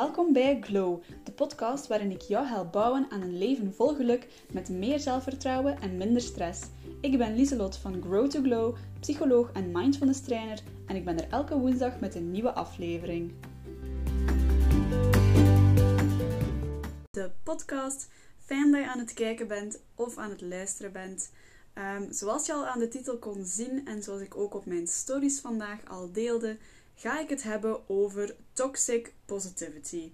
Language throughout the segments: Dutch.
Welkom bij Glow, de podcast waarin ik jou help bouwen aan een leven vol geluk met meer zelfvertrouwen en minder stress. Ik ben Lieselot van Grow to Glow, psycholoog en mindfulness trainer en ik ben er elke woensdag met een nieuwe aflevering. De podcast, fijn dat je aan het kijken bent of aan het luisteren bent. Ehm, zoals je al aan de titel kon zien en zoals ik ook op mijn stories vandaag al deelde, ga ik het hebben over toxic positivity.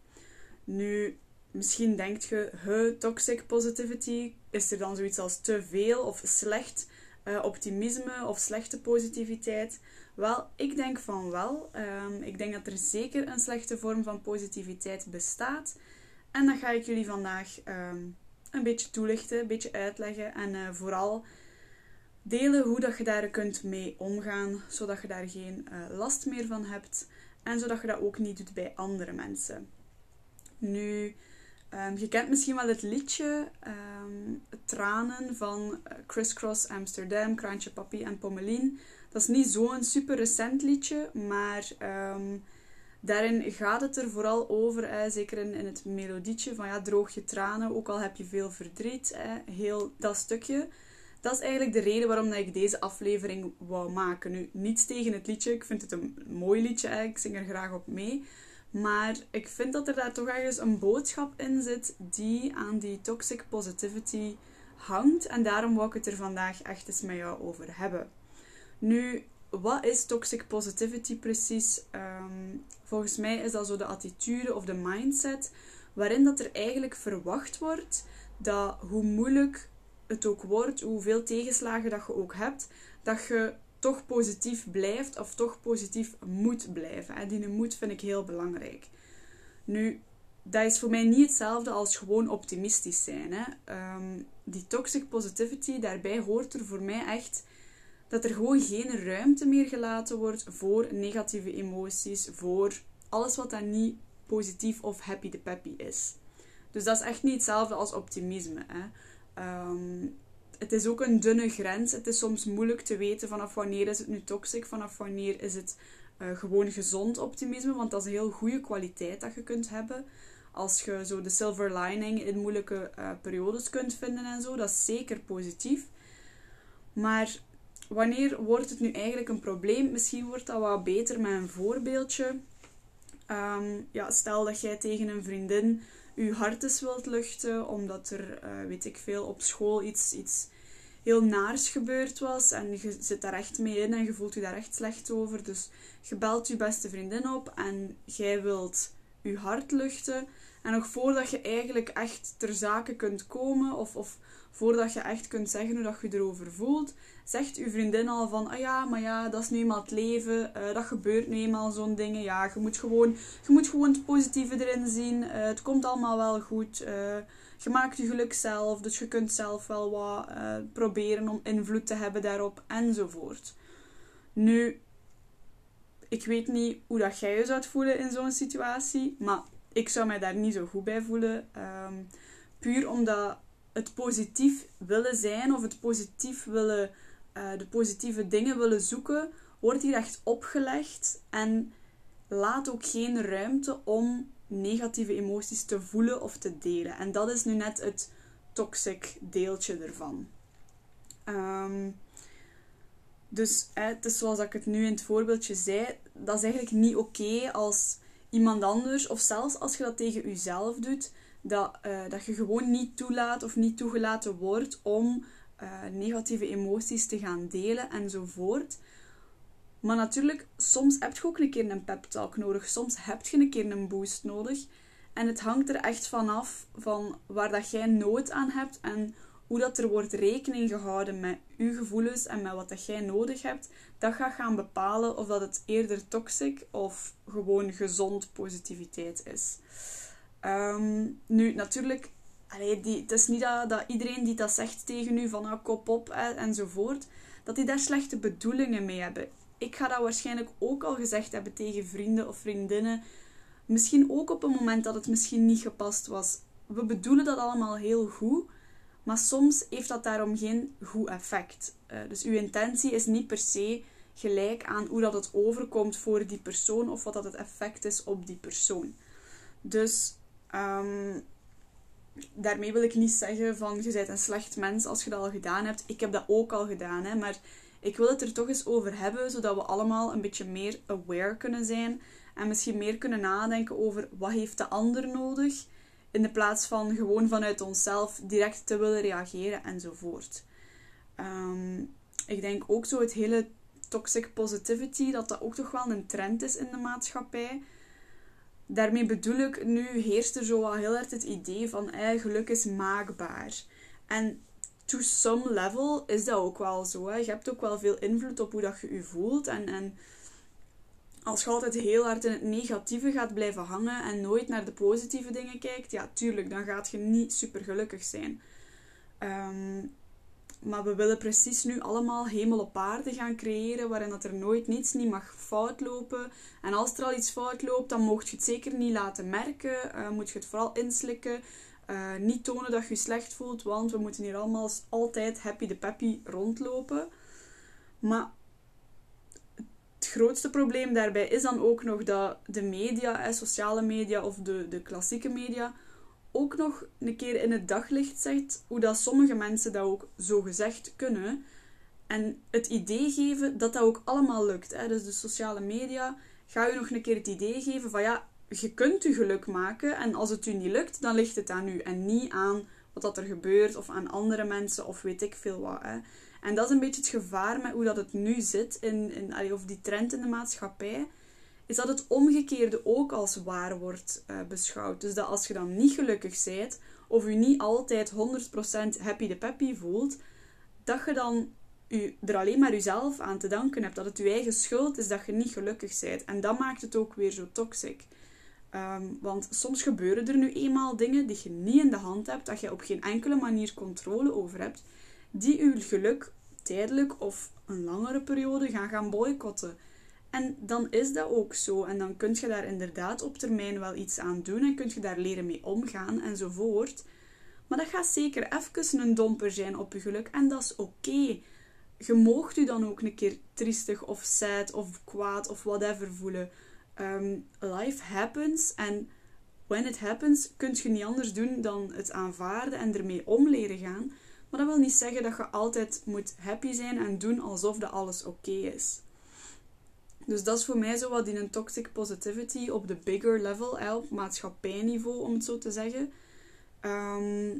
Nu, misschien denkt je, he, toxic positivity, is er dan zoiets als te veel of slecht uh, optimisme of slechte positiviteit? Wel, ik denk van wel. Um, ik denk dat er zeker een slechte vorm van positiviteit bestaat. En dat ga ik jullie vandaag um, een beetje toelichten, een beetje uitleggen en uh, vooral delen hoe dat je daar kunt mee omgaan, zodat je daar geen uh, last meer van hebt en zodat je dat ook niet doet bij andere mensen. Nu, um, je kent misschien wel het liedje um, Tranen van uh, Criss Cross Amsterdam, Kraantje Papi en Pommelien. Dat is niet zo'n super recent liedje, maar um, daarin gaat het er vooral over, zeker in, in het melodietje, van ja, droog je tranen, ook al heb je veel verdriet, hè, heel dat stukje dat is eigenlijk de reden waarom dat ik deze aflevering wou maken. Nu, niets tegen het liedje. Ik vind het een mooi liedje. Ik zing er graag op mee. Maar ik vind dat er daar toch ergens een boodschap in zit die aan die toxic positivity hangt. En daarom wou ik het er vandaag echt eens met jou over hebben. Nu, wat is toxic positivity precies? Um, volgens mij is dat zo de attitude of de mindset waarin dat er eigenlijk verwacht wordt dat hoe moeilijk het ook wordt, hoeveel tegenslagen dat je ook hebt, dat je toch positief blijft of toch positief moet blijven. Die moed vind ik heel belangrijk. Nu, dat is voor mij niet hetzelfde als gewoon optimistisch zijn. Hè. Ehm, die toxic positivity, daarbij hoort er voor mij echt dat er gewoon geen ruimte meer gelaten wordt voor negatieve emoties, voor alles wat dan niet positief of happy de peppy is. Dus dat is echt niet hetzelfde als optimisme. Hè. Um, het is ook een dunne grens. Het is soms moeilijk te weten vanaf wanneer is het nu toxic, vanaf wanneer is het uh, gewoon gezond optimisme. Want dat is een heel goede kwaliteit dat je kunt hebben. Als je zo de silver lining in moeilijke uh, periodes kunt vinden en zo, dat is zeker positief. Maar wanneer wordt het nu eigenlijk een probleem? Misschien wordt dat wat beter met een voorbeeldje. Um, ja, stel dat jij tegen een vriendin je hart eens wilt luchten, omdat er, uh, weet ik veel, op school iets, iets heel naars gebeurd was en je zit daar echt mee in en je voelt je daar echt slecht over. Dus je belt je beste vriendin op en jij wilt je hart luchten. En nog voordat je eigenlijk echt ter zake kunt komen of, of voordat je echt kunt zeggen hoe dat je erover voelt, zegt uw vriendin al van, ah ja, maar ja, dat is nu eenmaal het leven, uh, dat gebeurt nu eenmaal zo'n dingen. Ja, je moet gewoon, je moet gewoon het positieve erin zien. Uh, het komt allemaal wel goed. Uh, je maakt je geluk zelf, dus je kunt zelf wel wat proberen om invloed te hebben daarop enzovoort. Nu, ik weet niet hoe dat jij je zou voelen in zo'n situatie, maar ik zou mij daar niet zo goed bij voelen. Um, puur omdat het positief willen zijn of het positief willen, uh, de positieve dingen willen zoeken, wordt hier echt opgelegd en laat ook geen ruimte om negatieve emoties te voelen of te delen. En dat is nu net het toxic deeltje ervan. Um, dus het is zoals ik het nu in het voorbeeldje zei, dat is eigenlijk niet oké als iemand anders, of zelfs als je dat tegen jezelf doet, dat, uh, dat je gewoon niet toelaat of niet toegelaten wordt om uh, negatieve emoties te gaan delen enzovoort. Maar natuurlijk, soms heb je ook een keer een pep talk nodig. Soms heb je een keer een boost nodig. En het hangt er echt vanaf van waar dat jij nood aan hebt en hoe dat er wordt rekening gehouden met je gevoelens en met wat dat jij nodig hebt. Dat gaat gaan bepalen of dat het eerder toxic of gewoon gezond positiviteit is. Um, nu, natuurlijk, die, het is niet dat, dat iedereen die dat zegt tegen u van nou, kop op hè, enzovoort, dat die daar slechte bedoelingen mee hebben. Ik ga dat waarschijnlijk ook al gezegd hebben tegen vrienden of vriendinnen. Misschien ook op een moment dat het misschien niet gepast was. We bedoelen dat allemaal heel goed, maar soms heeft dat daarom geen goed effect. Uh, dus uw intentie is niet per se gelijk aan hoe dat het overkomt voor die persoon of wat dat het effect is op die persoon. Dus ehm, daarmee wil ik niet zeggen van je bent een slecht mens als je dat al gedaan hebt. Ik heb dat ook al gedaan, hè, maar ik wil het er toch eens over hebben, zodat we allemaal een beetje meer aware kunnen zijn en misschien meer kunnen nadenken over wat heeft de ander nodig, in de plaats van gewoon vanuit onszelf direct te willen reageren enzovoort. Um, ik denk ook zo het hele toxic positivity, dat dat ook toch wel een trend is in de maatschappij. Daarmee bedoel ik, nu heerst er zo heel erg het idee van eh, geluk is maakbaar. En to some level is dat ook wel zo. Hè. Je hebt ook wel veel invloed op hoe dat je je voelt. En, en als je altijd heel hard in het negatieve gaat blijven hangen en nooit naar de positieve dingen kijkt, ja, tuurlijk, dan gaat je niet super gelukkig zijn. Um, maar we willen precies nu allemaal hemel op aarde gaan creëren, waarin dat er nooit niets niet mag fout lopen. En als er al iets fout loopt, dan mocht je het zeker niet laten merken. Uh, moet je het vooral inslikken. Uh, niet tonen dat je je slecht voelt, want we moeten hier allemaal altijd happy de peppy rondlopen. Maar het grootste probleem daarbij is dan ook nog dat de media, sociale media of de, de klassieke media, ook nog een keer in het daglicht zegt hoe dat sommige mensen dat ook zo gezegd kunnen. En het idee geven dat dat ook allemaal lukt. Hè? Dus de sociale media ga je nog een keer het idee geven van ja, je kunt je geluk maken en als het u niet lukt, dan ligt het aan u en niet aan wat dat er gebeurt of aan andere mensen of weet ik veel wat. Hè? En dat is een beetje het gevaar met hoe dat het nu zit, in, in, of die trend in de maatschappij is dat het omgekeerde ook als waar wordt uh, beschouwd. Dus dat als je dan niet gelukkig bent, of je niet altijd 100% happy de peppy voelt, dat je dan je er alleen maar jezelf aan te danken hebt. Dat het je eigen schuld is dat je niet gelukkig bent. En dat maakt het ook weer zo toxic. Ehm, want soms gebeuren er nu eenmaal dingen die je niet in de hand hebt, dat je op geen enkele manier controle over hebt, die je geluk tijdelijk of een langere periode gaan gaan boycotten. En dan is dat ook zo. En dan kun je daar inderdaad op termijn wel iets aan doen en kun je daar leren mee omgaan enzovoort. Maar dat gaat zeker even een domper zijn op je geluk en dat is oké. Je moogt u dan ook een keer triestig of sad of kwaad of whatever voelen. Um, life happens en when it happens kun je niet anders doen dan het aanvaarden en ermee om leren gaan. Maar dat wil niet zeggen dat je altijd moet happy zijn en doen alsof dat alles oké is. Dus dat is voor mij zo wat in een toxic positivity op de bigger level, op maatschappijniveau om het zo te zeggen. Ehm,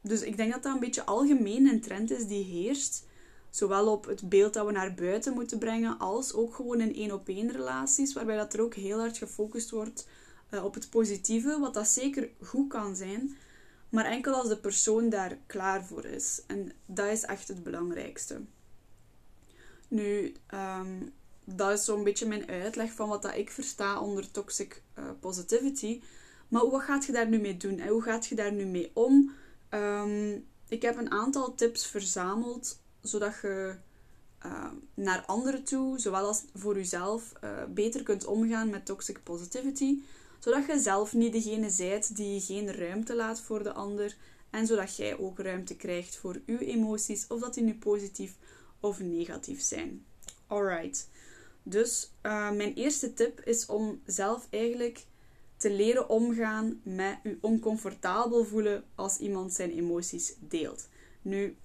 dus ik denk dat dat een beetje algemeen een trend is die heerst. Zowel op het beeld dat we naar buiten moeten brengen, als ook gewoon in één op één relaties, waarbij dat er ook heel hard gefocust wordt uh, op het positieve, wat dat zeker goed kan zijn, maar enkel als de persoon daar klaar voor is. En dat is echt het belangrijkste. Nu, um, dat is zo'n beetje mijn uitleg van wat dat ik versta onder toxic uh, positivity. Maar wat gaat je daar nu mee doen? En hoe gaat je daar nu mee om? Um, ik heb een aantal tips verzameld, zodat je uh, naar anderen toe, zowel als voor jezelf, uh, beter kunt omgaan met toxic positivity. Zodat je zelf niet degene zijt die geen ruimte laat voor de ander. En zodat jij ook ruimte krijgt voor uw emoties, of dat die nu positief of negatief zijn. Alright. Dus uh, mijn eerste tip is om zelf eigenlijk te leren omgaan met je oncomfortabel voelen als iemand zijn emoties deelt. Nu,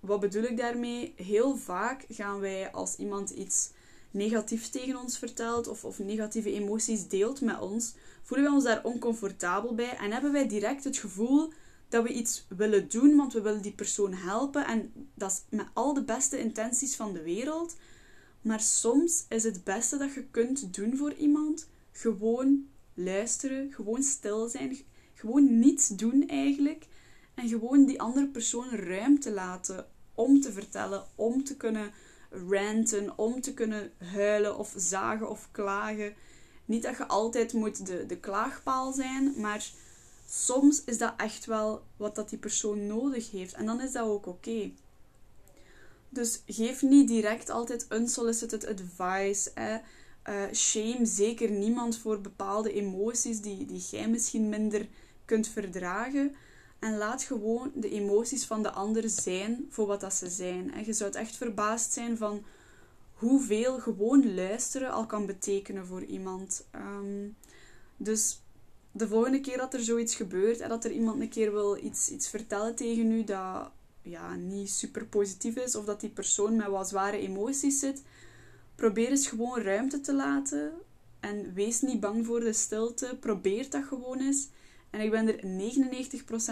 wat bedoel ik daarmee? Heel vaak gaan wij als iemand iets negatiefs tegen ons vertelt of, of negatieve emoties deelt met ons, voelen we ons daar oncomfortabel bij en hebben wij direct het gevoel dat we iets willen doen, want we willen die persoon helpen en dat is met al de beste intenties van de wereld. Maar soms is het beste dat je kunt doen voor iemand gewoon luisteren, gewoon stil zijn, gewoon niets doen eigenlijk. En gewoon die andere persoon ruimte laten om te vertellen, om te kunnen ranten, om te kunnen huilen of zagen of klagen. Niet dat je altijd moet de, de klaagpaal zijn, maar soms is dat echt wel wat dat die persoon nodig heeft. En dan is dat ook oké. Dus geef niet direct altijd unsolicited advice. Uh, shame zeker niemand voor bepaalde emoties die, die jij misschien minder kunt verdragen. En laat gewoon de emoties van de ander zijn voor wat dat ze zijn. En je zou echt verbaasd zijn van hoeveel gewoon luisteren al kan betekenen voor iemand. Um, dus de volgende keer dat er zoiets gebeurt en dat er iemand een keer wil iets, iets vertellen tegen u dat ja, niet super positief is of dat die persoon met wat zware emoties zit, probeer eens gewoon ruimte te laten en wees niet bang voor de stilte. Probeer dat gewoon eens. En ik ben er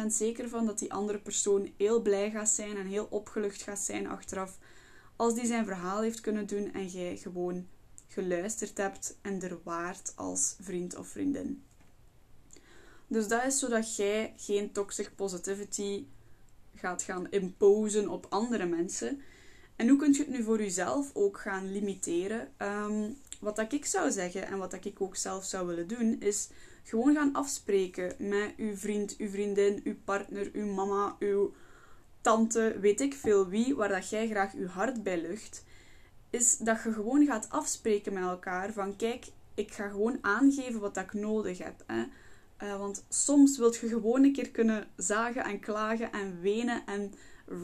99% zeker van dat die andere persoon heel blij gaat zijn en heel opgelucht gaat zijn achteraf als die zijn verhaal heeft kunnen doen en jij gewoon geluisterd hebt en er waard als vriend of vriendin. Dus dat is zodat jij geen toxic positivity gaat gaan imposen op andere mensen. En hoe kun je het nu voor jezelf ook gaan limiteren? Ehm, wat dat ik zou zeggen en wat dat ik ook zelf zou willen doen, is gewoon gaan afspreken met uw vriend, uw vriendin, uw partner, uw mama, uw tante, weet ik veel wie, waar dat jij graag uw hart bij lucht. Is dat je gewoon gaat afspreken met elkaar van kijk, ik ga gewoon aangeven wat dat ik nodig heb. Hè. Uh, want soms wilt je gewoon een keer kunnen zagen en klagen en wenen en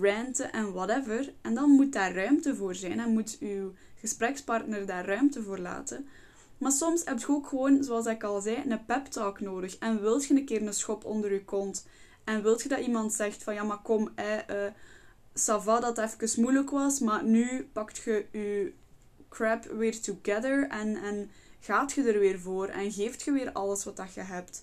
ranten en whatever. En dan moet daar ruimte voor zijn en moet uw gesprekspartner daar ruimte voor laten. Maar soms heb je ook gewoon, zoals ik al zei, een pep talk nodig. En wilt je een keer een schop onder je kont. En wilt je dat iemand zegt van ja, maar kom, eh, uh, Sava dat even moeilijk was, maar nu pakt je je crap weer together en, en gaat je er weer voor en geeft je weer alles wat dat je hebt.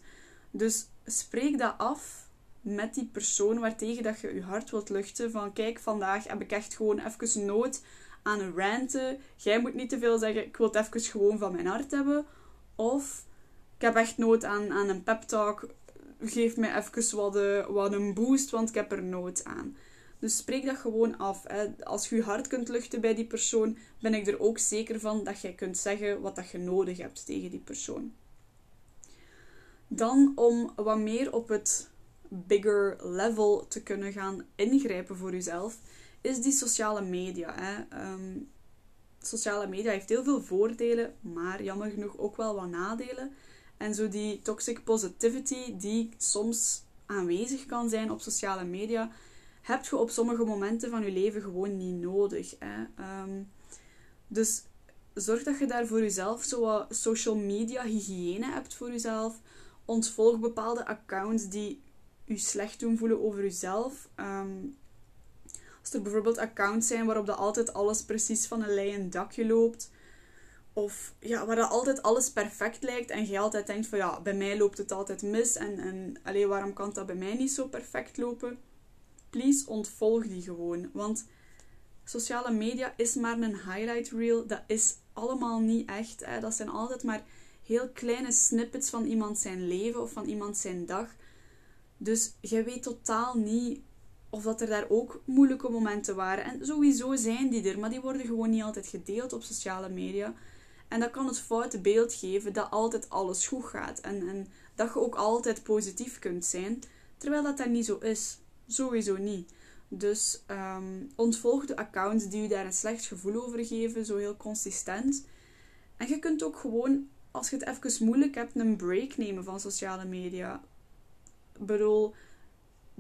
Dus spreek dat af met die persoon waartegen dat je je hart wilt luchten. Van kijk, vandaag heb ik echt gewoon even nood aan een ranten. Jij moet niet te veel zeggen, ik wil het even gewoon van mijn hart hebben. Of ik heb echt nood aan, aan een pep talk. Geef mij even wat, uh, wat een boost, want ik heb er nood aan. Dus spreek dat gewoon af. Hè. Als je je hart kunt luchten bij die persoon, ben ik er ook zeker van dat jij kunt zeggen wat dat je nodig hebt tegen die persoon. Dan om wat meer op het bigger level te kunnen gaan ingrijpen voor jezelf, is die sociale media. Hè. Ehm, sociale media heeft heel veel voordelen, maar jammer genoeg ook wel wat nadelen. En zo die toxic positivity die soms aanwezig kan zijn op sociale media, heb je op sommige momenten van je leven gewoon niet nodig. Hè. Ehm, dus zorg dat je daar voor jezelf zo wat social media hygiëne hebt voor jezelf. Ontvolg bepaalde accounts die je slecht doen voelen over jezelf. Um, als er bijvoorbeeld accounts zijn waarop dat altijd alles precies van een leien dakje loopt. Of ja, waar dat altijd alles perfect lijkt en je altijd denkt van ja, bij mij loopt het altijd mis en, en alleen waarom kan dat bij mij niet zo perfect lopen? Please ontvolg die gewoon. Want sociale media is maar een highlight reel. Dat is allemaal niet echt. Hè. Dat zijn altijd maar heel kleine snippets van iemand zijn leven of van iemand zijn dag. Dus je weet totaal niet of dat er daar ook moeilijke momenten waren. En sowieso zijn die er, maar die worden gewoon niet altijd gedeeld op sociale media. En dat kan het foute beeld geven dat altijd alles goed gaat. En, en dat je ook altijd positief kunt zijn. Terwijl dat daar niet zo is. Sowieso niet. Dus um, ontvolg de accounts die je daar een slecht gevoel over geven, zo heel consistent. En je kunt ook gewoon, als je het even moeilijk hebt, een break nemen van sociale media. Ik bedoel,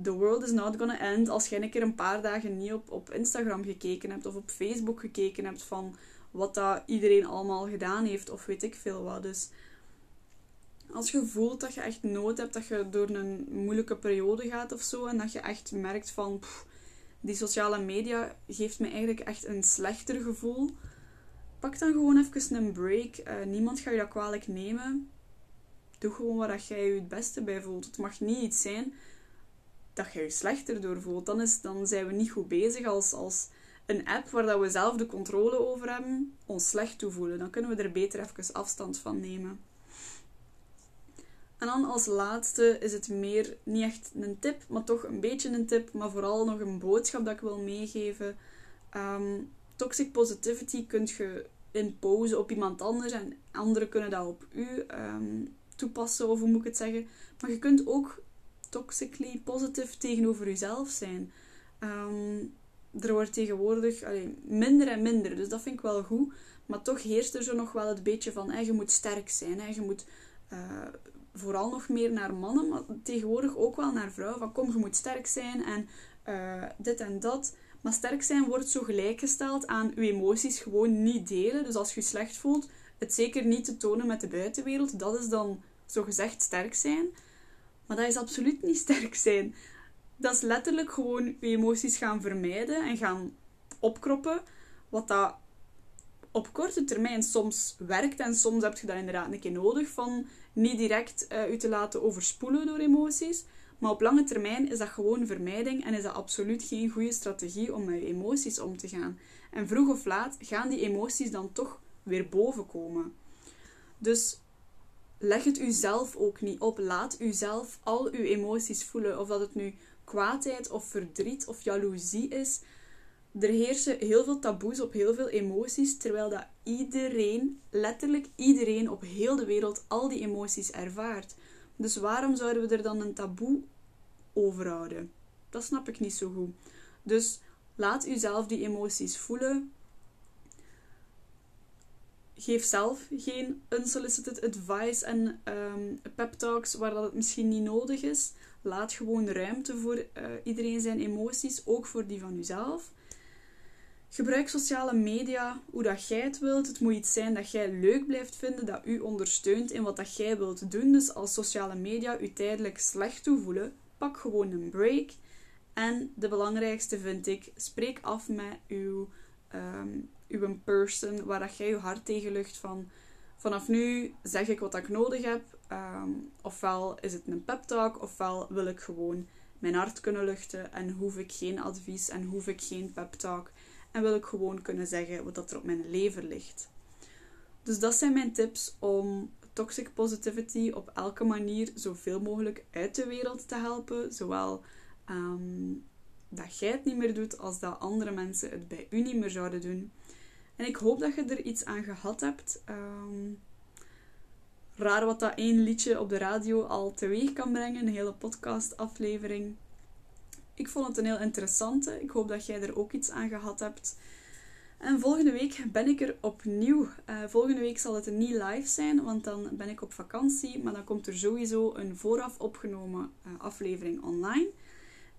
the world is not gonna end als jij een keer een paar dagen niet op, op Instagram gekeken hebt of op Facebook gekeken hebt van wat dat iedereen allemaal gedaan heeft of weet ik veel wat. Dus als je voelt dat je echt nood hebt, dat je door een moeilijke periode gaat of zo en dat je echt merkt van die sociale media geeft me eigenlijk echt een slechter gevoel. Pak dan gewoon even een break. Uh, niemand gaat je dat kwalijk nemen. Doe gewoon wat jij je het beste bij voelt. Het mag niet iets zijn dat je je slechter door voelt. Dan, is, dan zijn we niet goed bezig als, als een app waar dat we zelf de controle over hebben, ons slecht toevoelen. Dan kunnen we er beter even afstand van nemen. En dan als laatste is het meer, niet echt een tip, maar toch een beetje een tip, maar vooral nog een boodschap dat ik wil meegeven. Ehm, toxic positivity kun je imposen op iemand anders en anderen kunnen dat op u um, toepassen, of hoe moet ik het zeggen. Maar je kunt ook toxically positive tegenover jezelf zijn. Um, er wordt tegenwoordig allee, minder en minder, dus dat vind ik wel goed. Maar toch heerst er zo nog wel het beetje van, hey, je moet sterk zijn, hè, je moet... Uh, vooral nog meer naar mannen, maar tegenwoordig ook wel naar vrouwen. Van kom, je moet sterk zijn en uh, dit en dat. Maar sterk zijn wordt zo gelijkgesteld aan je emoties gewoon niet delen. Dus als je je slecht voelt, het zeker niet te tonen met de buitenwereld. Dat is dan zogezegd sterk zijn. Maar dat is absoluut niet sterk zijn. Dat is letterlijk gewoon je emoties gaan vermijden en gaan opkroppen. Wat dat op korte termijn soms werkt en soms heb je dat inderdaad een keer nodig van niet direct uh, u te laten overspoelen door emoties. Maar op lange termijn is dat gewoon vermijding en is dat absoluut geen goede strategie om met je emoties om te gaan. En vroeg of laat gaan die emoties dan toch weer bovenkomen. Dus leg het uzelf ook niet op. Laat uzelf al uw emoties voelen. Of dat het nu kwaadheid of verdriet of jaloezie is. Er heersen heel veel taboes op heel veel emoties, terwijl dat iedereen, letterlijk iedereen op heel de wereld al die emoties ervaart. Dus waarom zouden we er dan een taboe over houden? Dat snap ik niet zo goed. Dus laat uzelf die emoties voelen. Geef zelf geen unsolicited advice en um, pep talks waar dat het misschien niet nodig is. Laat gewoon ruimte voor uh, iedereen zijn emoties, ook voor die van uzelf. Gebruik sociale media hoe dat jij het wilt. Het moet iets zijn dat jij leuk blijft vinden, dat u ondersteunt in wat dat jij wilt doen. Dus als sociale media u tijdelijk slecht toevoelen, pak gewoon een break. En de belangrijkste vind ik, spreek af met uw, um, uw person waar dat jij je hart tegen lucht van. Vanaf nu zeg ik wat ik nodig heb. Um, ofwel is het een pep talk, ofwel wil ik gewoon mijn hart kunnen luchten en hoef ik geen advies en hoef ik geen pep talk. En wil ik gewoon kunnen zeggen wat er op mijn lever ligt. Dus dat zijn mijn tips om toxic positivity op elke manier zoveel mogelijk uit de wereld te helpen. Zowel ehm, dat jij het niet meer doet, als dat andere mensen het bij u niet meer zouden doen. En ik hoop dat je er iets aan gehad hebt. Ehm, raar wat dat één liedje op de radio al teweeg kan brengen, een hele podcastaflevering. Ik vond het een heel interessante. Ik hoop dat jij er ook iets aan gehad hebt. En volgende week ben ik er opnieuw. Uh, volgende week zal het niet live zijn, want dan ben ik op vakantie. Maar dan komt er sowieso een vooraf opgenomen uh, aflevering online.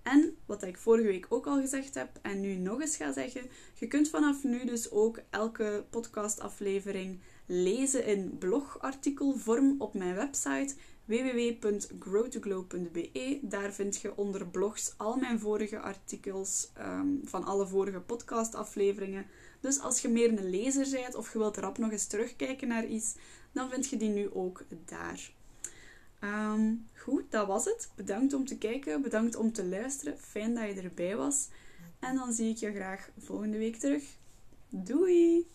En wat ik vorige week ook al gezegd heb en nu nog eens ga zeggen, je kunt vanaf nu dus ook elke podcastaflevering lezen in blogartikelvorm op mijn website www.growtoglow.be. Daar vind je onder blogs al mijn vorige artikels um, van alle vorige podcastafleveringen. Dus als je meer een lezer bent of je wilt rap nog eens terugkijken naar iets, dan vind je die nu ook daar. Um, goed, dat was het. Bedankt om te kijken, bedankt om te luisteren. Fijn dat je erbij was. En dan zie ik je graag volgende week terug. Doei!